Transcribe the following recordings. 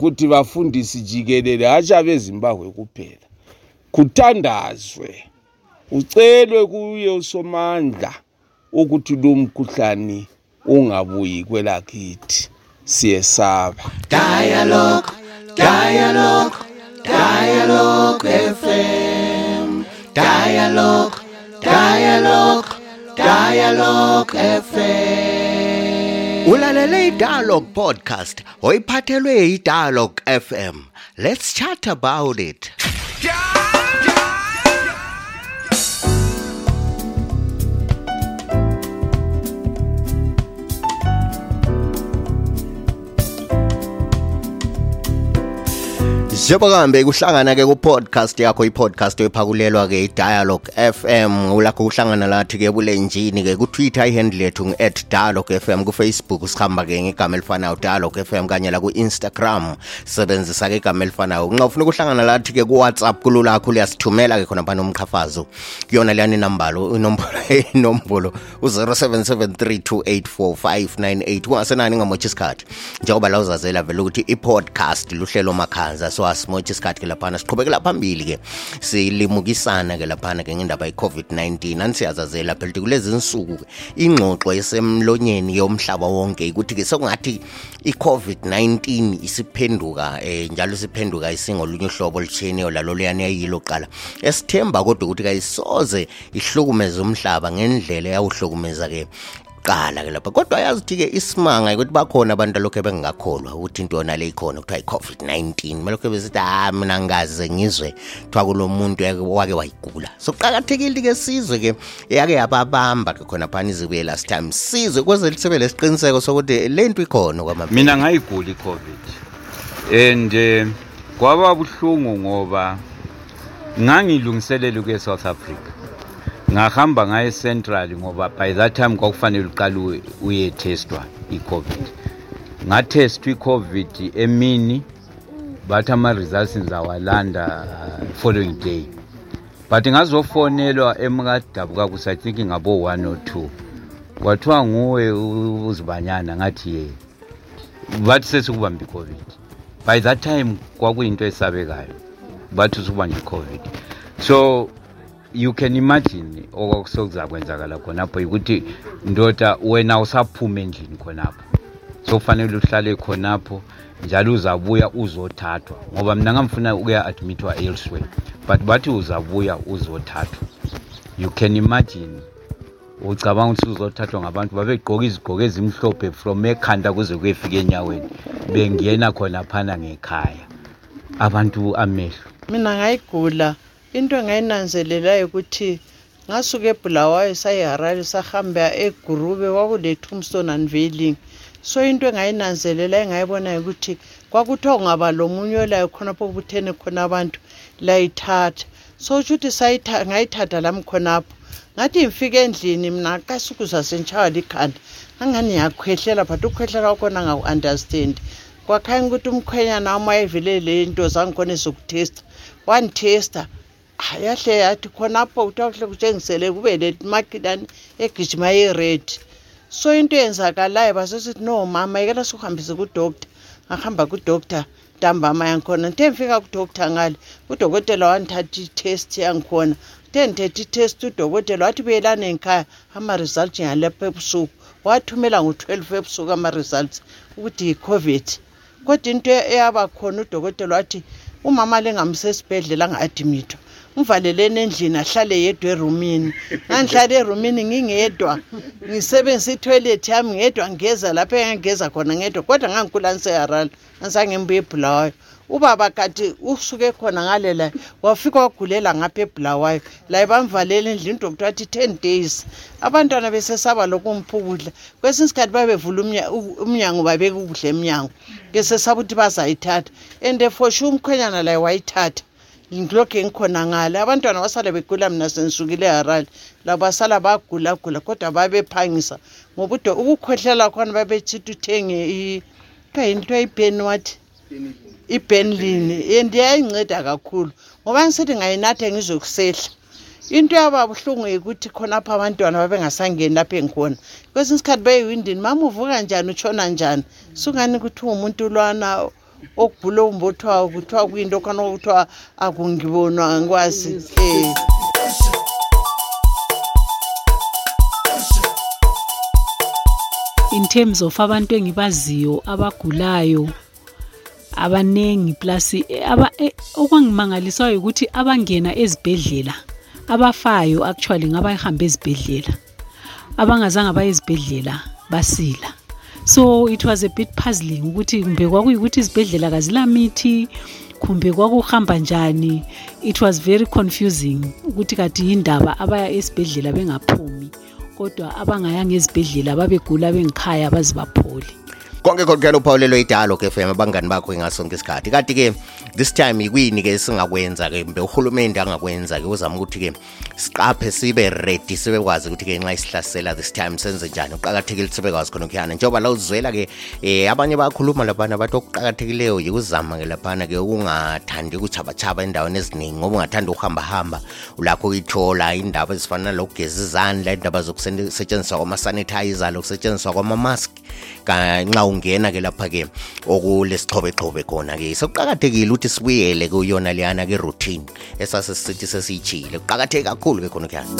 kuti vafundisi jikelele hachave zimbabwe kuphela kutandazwe ucelwe kuye usomandla ukuthi lo mkhuhlane ungabuyi kwelakithi siyesaba Dialogue, dialogue, dialogue FM. Dialogue, dialogue, dialogue FM. Ulalele iDialogue podcast oyiphathelwe iDialogue FM. Let's chat about it. njengoba kuhambe kuhlangana-ke ku-podcast yakho i-podcast oyiphakulelwa-ke i-dialogue fm ulakho kuhlangana lathi-ke bulenjini-ke kutwitter ihandle yethu ngu-at dialoge f m kufacebook sihamba-ke ngegama elifanayo dialogue fm kanye la ku-instagram sebenzisa-ke igama elifanayo nxa ufuna kuhlangana lathi-ke kuwhatsapp kululakho liyasithumela-ke khona phana umqhafazo. Kuyona leyani nambalo inombolo inombolo u-07732845998 kungasenani ngamotsha isikhathi? Njengoba la uzazela vele ukuthi i-podcast luhlelo makhanza so asimotshi isikhathi ke laphana siqhubekela phambili ke. Silimukisana ke laphana ke ngendaba ye-covid-19. Anisiyazazela phela ukuthi kulezi nsuku ke ingxoxo esemlonyeni yomhlaba wonke ukuthi ke sokungathi i-covid-19 isiphenduka eh njalo isiphenduka isingolunye uhlobo olutshiyeneyo lalo luyani yayilo qala esithemba kodwa ukuthi kayisoze ihlukumeze umhlaba ngendlela eyawuhlukumeza ke ke lapha. Kodwa yazi ukuthi ke isimanga ukuthi bakhona abantu alokhu bengingakholwa ukuthi into yona le ikhona kuthiwa i-covid-19 malokho besithi ah mina ngaze ngizwe kuthiwa kulo muntu wake wayigula. So kuqakathekile ke sizwe ke yake yababamba ke khona phana izibuye last time. Sizwe kweze lisebe lesiqiniseko sokuthi le nto ikhona kwamabili mina ngayigula i-covid. And eh, kwaba buhlungu ngoba ngangilungiselele ukuya e-south africa ngahamba ngaye central ngoba by that time kwakufanele uqale uyethestwa i-covid. Ngathestwa i-covid emini bathi ama-results ngizawalanda uh, following day. But ngazofonelwa emkadabukakusa i think ngabo-one or two. Kwathiwa nguwe uzibanyana ngathi ye bathi sesikubambe i-covid. By that time kwakuyinto esabekayo bathi usubanje i-covid. So you can imagine okwakusokuzakwenzakala khonapho ukuthi ndoda wena usaphume endlini khonapho. So kufanele uhlale khonapho njalo uzabuya uzothathwa. Ngoba mina ngamfuna ukuya-admithwa elsewhere but bathi uzabuya uzothathwa. You can imagine ucabanga ukuthi uzothathwa ngabantu babegqoka izigqoko ezimhlophe from ekhanda kuze kuyefika enyaweni bengena khona phana ngekhaya. Abantu amehlo. Mina ngayigula into engayinanzelelayo ukuthi ngasuka ebulawayo sayiharare sahamba egurube kwakule-tombstone unveiling so into engayinanzelela engayibonayo ukuthi kwakuthiwa ungaba lomunye olayo khonapho obuthene khona abantu layithatha. So utsho ukuthi ngayithatha lami khonapho ngathi ngifike endlini mna kasuku zasentshaywa likhanda. Angani ngiyakhwehlela but ukhwehlela wakhona ngaku-understand kwakhanya ukuthi umkhwenyana wami wayevele le nto zangikhonisa ukuthesta wandithesta yahle yathi khonapho kuthiwa kuhle kutshengisele kube le makilani egijima ye-red so into eyenzakalayo basesithi no mama yekela sikuhambise kudoktor ngahamba kudoktor ntambama yangikhona. Nthe ngifika kudoktor ngale udokotela wandithatha itest yangikhona. Kuthe ndithethe itest udokotela wathi buyelane ngikhaya ama-results ngalapha ebusuku. Wathumela ngo-twelve ebusuku ama-results ukuthi yi-covid. Kodwa into eyaba khona udokotela wathi umama lengamsesibhedlela anga-admithwa ngivaleleni endlini ahlale yedwa erumini. Ngangihlala erumini ngingedwa. Ngisebenzisa ithoyilethi yami ngedwa ngigeza lapho engangigeza khona ngedwa. Kodwa ngangikulaniseyarala angisangembuye ebhulawayo ubaba kati usuke khona ngale la wafika wagulela ngapha ebhulawayo laye bamvalela endlini udoktor wathi ten days. Abantwana besesaba lokumpha ukudla kwesinye isikhathi babevula umnyango babeka ukudla emnyango. Ngesesaba ukuthi bazayithatha. And for sure umkhwenyana laye wayithatha ngilokhu ngikhona ngale. Abantwana basala begula mina sensukile eharali labo basala bagulagula kodwa babephangisa. Ngoba ukukhwehlela khona babechithi uthenge kuthiwa yini? Kuthiwa ibheni wathi? Ibenlini and yayinceda kakhulu. Ngoba ngisithi ngayinatha ngizokusehla. Into yaba buhlungu yikuthi khonapho abantwana babengasangeni lapho engikhona. Kwesinye isikhathi beyiwindini mama uvuka njani? Utshona njani? Sungani ukuthi uwumuntu lwana okubhula okumbothwa kuthiwa kuyinto khona okuthiwa akungibonwa angikwazi um in terms of abantu engibaziyo abagulayo abanengi plus aba eh, okwangimangalisayo ukuthi abangena ezibhedlela abafayo actually ngabahambe ezibhedlela abangazange baye ezibhedlela basila. So it was a bit puzzling ukuthi kumbe kwakuyikuthi izibhedlela kazilamithi kumbe kwakuhamba njani. It was very confusing ukuthi kati yindaba abaya esibhedlela bengaphumi kodwa abangayanga ezibhedlela babegula bengikhaya baze baphole konke kodwa uphawulelo idalo FM abangani bakho ngasonke isikhathi. Kanti ke this time ikwini ke singakwenza ke mbe uhulumende angakwenza ke uzama ukuthi ke siqaphe sibe ready sibekwazi ukuthi ke nxa isihlasela this time senze njani? Uqhakathekile sibekwazi khona ukuyana njengoba la uzwela ke eh abanye bayakhuluma laphana bathi okuqhakathekileyo yikuzama ke laphana ke ukungathandi ukuchaba-chaba endaweni eziningi ngoba ungathanda ukuhamba hamba ulakho uyithola indaba ezifana nalokugeza izandla indaba zokusetshenziswa kwama-sanitizer lokusetshenziswa kwama-mask. Nxa ungena ke lapha ke okulesixhobe-xhobe khona ke sekuqakathekile ukuthi sibuyele kuyona leyana ke routine esasesithi sesiyitshile kuqakatheke kakhulu ke khona kuyana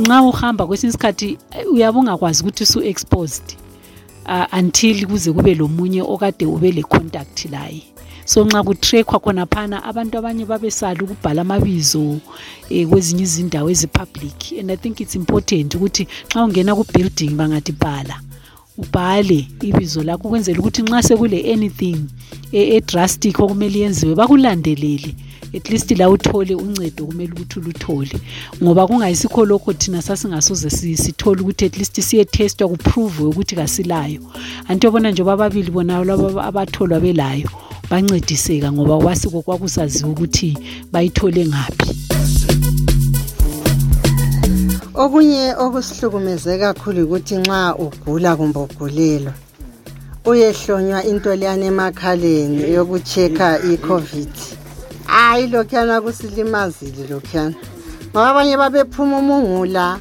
nxa uhamba kwesinye isikhathi eh, uyabe ungakwazi ukuthi su-exposed uh, until kuze kube lomunye okade ube le-contact laye. So nxa kutrackwa khonaphana abantu abanye babesala ukubhala amabizo eh, kwezinye izindawo ezipublic. And i think it's important ukuthi nxa ungena ku-building bangathi bhala ubhale ibizo lakho ukwenzela ukuthi nxa sekule anything e- edrastic okumele yenziwe bakulandelele. At least la uthole uncedo kumele ukuthi uluthole. Ngoba kungayisikho lokho thina sasingasoze si- sithole ukuthi at least siye-testwa kuphruvwe ukuthi kasilayo. Anti yobona njengoba ababili bona laba abatholwa belayo bancediseka ngoba kwasiko kwakusaziwa ukuthi bayithole ngaphi okunye okusihlukumeze kakhulu ukuthi nxa ugula kumbe ugulelwa uyehlonywa into leyana emakhaleni yokucheka i-covid. Hayi lokhuyana kusilimazile lokhuyana. Ngoba abanye babephuma umungula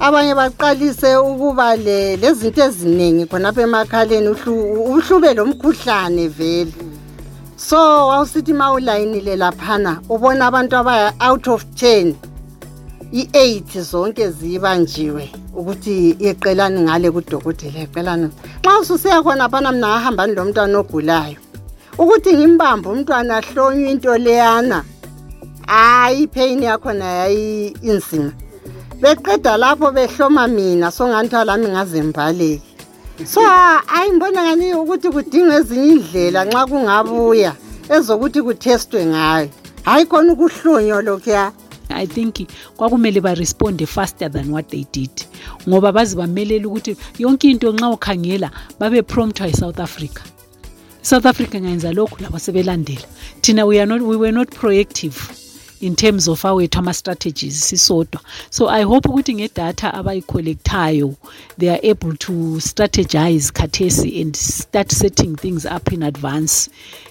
abanye baqalise ukuba le- lezinto eziningi khonapha emakhaleni uhlu- uhlube lo mkhuhlane vele. So wawusithi ma ulayinile laphana ubona abantu abaya-out of ten i-eight zonke zibanjiwe ukuthi yeqelani ngale kudokotela yeqelani. Nxa ususiya khona phana mna ngahambani lomntwana ogulayo ukuthi ngimbambe umntwana ahlonywe into leyana. Hayi ipheyini yakhona yayi inzima. Beqeda lapho behloma mina songanithiwa lami ngaze mbaleke so hayi ngibona ngani ukuthi kudinga ezinye indlela nxa kungabuya ezokuthi kuthestwe ngayo. Hayi khona ukuhlonywa lokhuya. I think kwakumele baresponde faster than what they did ngoba baze bamelele ukuthi yonke into nxa ukhangela babe promptwa yi-south africa. South africa ngayenza lokhu labo sebelandela. Thina we, are not, we were not proactive in terms of awethu ama-strategies sisodwa. So i hope ukuthi ngedatha abayicollectayo they are able to strategize khathesi and start setting things up in advance.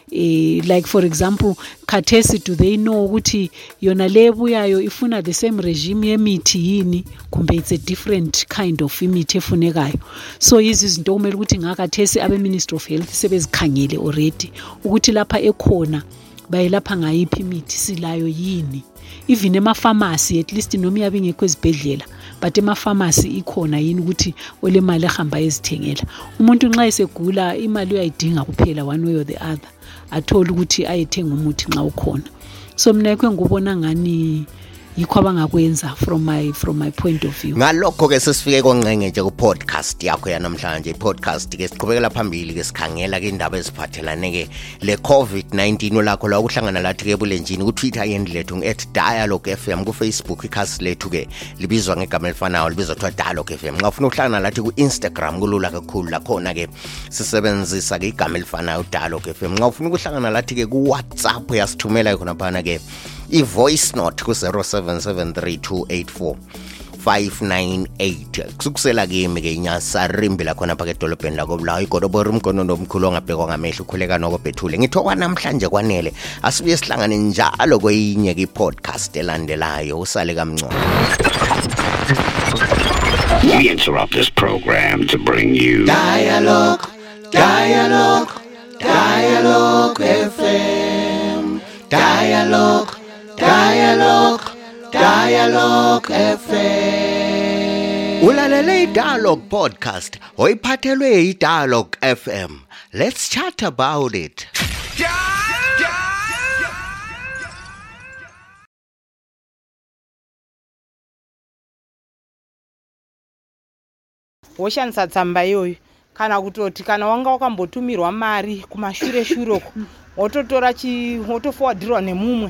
Eh, like for example khathesi do they know ukuthi yona le ebuyayo ifuna the same regime yemithi yini kumbe it's a different kind of imithi efunekayo? So yizi izinto okumele ukuthi ngakhathesi abe-ministry of health sebezikhangele already ukuthi lapha ekhona bayelapha ngayiphi imithi silayo yini? Even emafamasi at least noma iyabe ingekho ezibhedlela but emafamasi ikhona yini ukuthi olemali ehamba ezithengela umuntu nxa esegula imali uyayidinga kuphela one way or the other. Athole ukuthi ayethenga umuthi nxa ukhona. So mina yikho engikubona ngani yikho abangakwenza from my from my point of view. Ngalokho ke sesifike konqengeje ku podcast yakho yanamhlanje. I podcast ke siqhubekela phambili ke sikhangela ke indaba eziphathelane ke le covid 19 lakho la ukuhlangana lathi ke bulenjini ku Twitter yendilethu @dialogue fm ku Facebook ikhasi lethu ke libizwa ngegama elifanayo libizwa kuthiwa dialogue fm xa ufuna ukuhlangana lathi ku Instagram kulula kakhulu lakhona ke sisebenzisa ke igama elifanayo dialogue fm xa ufuna ukuhlangana lathi ke ku WhatsApp yasithumela khona phana ke i-voice note ku-0773 598 kusukusela kimi ke inyasarimbi lakhona phaka edolobheni lakobulawo igodobori umgonondo omkhulu ongabhekwa ngamehlo ukhuleka noko bethule ngithokwa namhlanje kwanele asibuye sihlangane njalo kweyinye ke i-podcast elandelayo. Usale We interrupt this program to bring you Dialogue, Dialogue, Dialogue FM. Dialogue, Dialogue, Dialogue FM. Ulalele i-Dialogue podcast oyiphathelwe yi-Dialogue FM. Let's chat about it. woshandisa tsamba iyoyo kana kutoti kana wanga wakambotumirwa mari kumashure shure uko wototora chi wotofowadhirwa nemumwe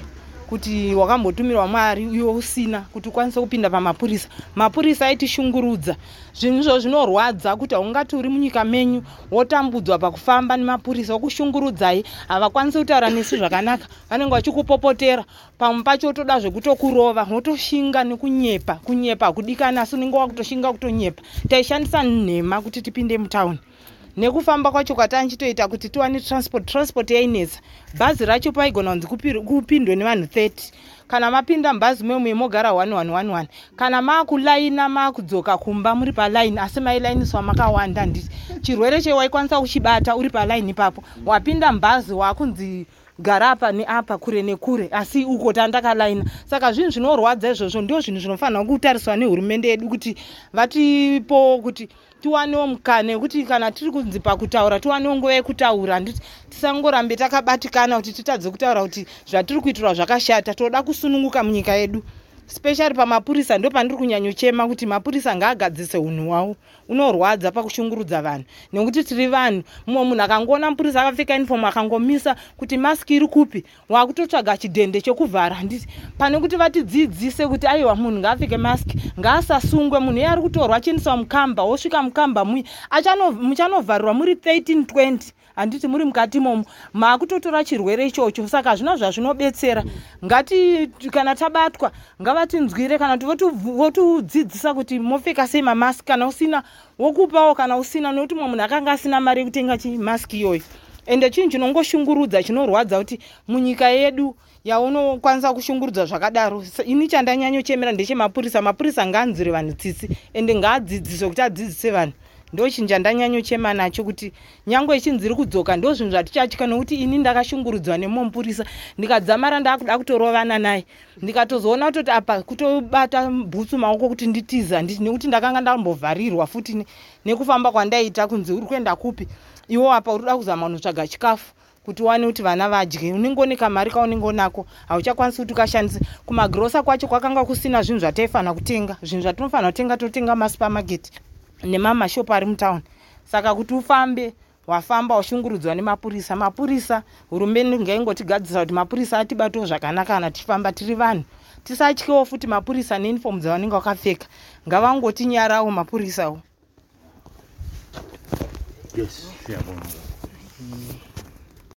kuti wakambotumirwa mari iwe usina kuti ukwanise kupinda pamapurisa. Mapurisa aitishungurudza zvinhu izvo zvinorwadza kuti haungati uri munyika menyu wotambudzwa pakufamba nemapurisa wokushungurudzai. Havakwanisi kutaura nesu zvakanaka. Vanenge vachikupopotera. Pamwe pacho wotoda zvekutokurova wotoshinga nekunyepa kunyepa hakudikani asi unenge wakutoshinga kutonyepa. Taishandisa nhema kuti tipinde mutauni nekufamba kwacho kwatanchitoita kuti tiwane transport. Transport yainetsa bhazi racho paigona kunzi kupi- kupindwe nevanhu 30 kana mapinda mubhazi memwe mogara 1111 kana maakulaina maakudzoka kumba muri palaini asi mailainiswa makawanda nditi chirwere chewaikwanisa kuchibata uri palaini ipapo. Wapinda mubhazi waakunzi gara apa neapa kure nekure asi uko tandakalaina. Saka zvinhu zvinorwadza izvozvo ndio zvinhu zvinofanira kutariswa nehurumende yedu kuti vatipo kuti tiwanewo mukana wekuti kana tiri kunzi pakutaura tiwanewo nguva yekutaura. Handiti tisangorambe takabatikana kuti titadze kutaura kuti zvatiri kuitirwa zvakashata toda kusununguka munyika yedu specially pamapurisa ndo pandiri kunyanyochema kuti mapurisa ngaagadzise unhu hwawo unorwadza pakushungurudza vanhu. Nekuti tiri vanhu mumwe munhu akangoona mupurisa akapfeka inifomu akangomisa kuti maski iri kupi waakutotsvaga chidhende chokuvhara handiti pane kuti vatidzidzise kuti aiwa munhu ngaapfeke maski ngaasasungwe. Munhu iye ari kutorwa achiendeswa mukamba wosvika mukamba mui achano- muchanovharirwa muri 13 20 handiti muri mukati momo maakutotora chirwere ichocho saka hazvina zvazvinobetsera. Ngati kana tabatwa ngavatinzwire kana kuti votudzidzisa kuti mopfeka sei mamaski kana usina wokupawo kana usina nokuti mumwe munhu akanga asina mari yekutenga chimaski iyoyo. Ende chinhu chinongoshungurudza chinorwadza kuti munyika yedu yaunokwanisa kushungurudza zvakadaro? Ini chandanyanyochemera ndechemapurisa mapurisa ngaanzwire vanhu tsitsi. Ende ngaadzidziswe kuti adzidzise vanhu ndo chinhu chandanyanyochema nacho kuti nyange ichinziri kudzoka ndo zvinhu zvatichatya nokuti ini ndakashungurudzwa nemumwe mupurisa ndikadzamara ndaakuda kutorovana naye. Ndikatozoona kutoti apa kutobata bhutsu maoko kuti nditiza nekuti ndakanga ndambovharirwa futi ne- nekufamba kwandaiita kunzi uri kuenda kupi. Iwo apa uri kuda kuzama kunotsvaga chikafu kuti uwane kuti vana vadye. Unenge une kamari kaunenge unako hauchakwanisi kuti ukashandise. Kumagirosa kwacho kwakanga kusina zvinhu zvataifanira kutenga. Zvinhu zatinofanira kutenga totenga masupamaketi nemamashopu ari mutauni. Saka kuti ufambe wafamba washungurudzwa nemapurisa. Mapurisa hurumende ngaingotigadzisa kuti mapurisa atibatawo zvakanaka kana tichifamba tiri vanhu. Tisatyewo futi mapurisa neinifomu dzavanenge vakapfeka ngavangotinyarawo mapurisawo Yes, siyabonga.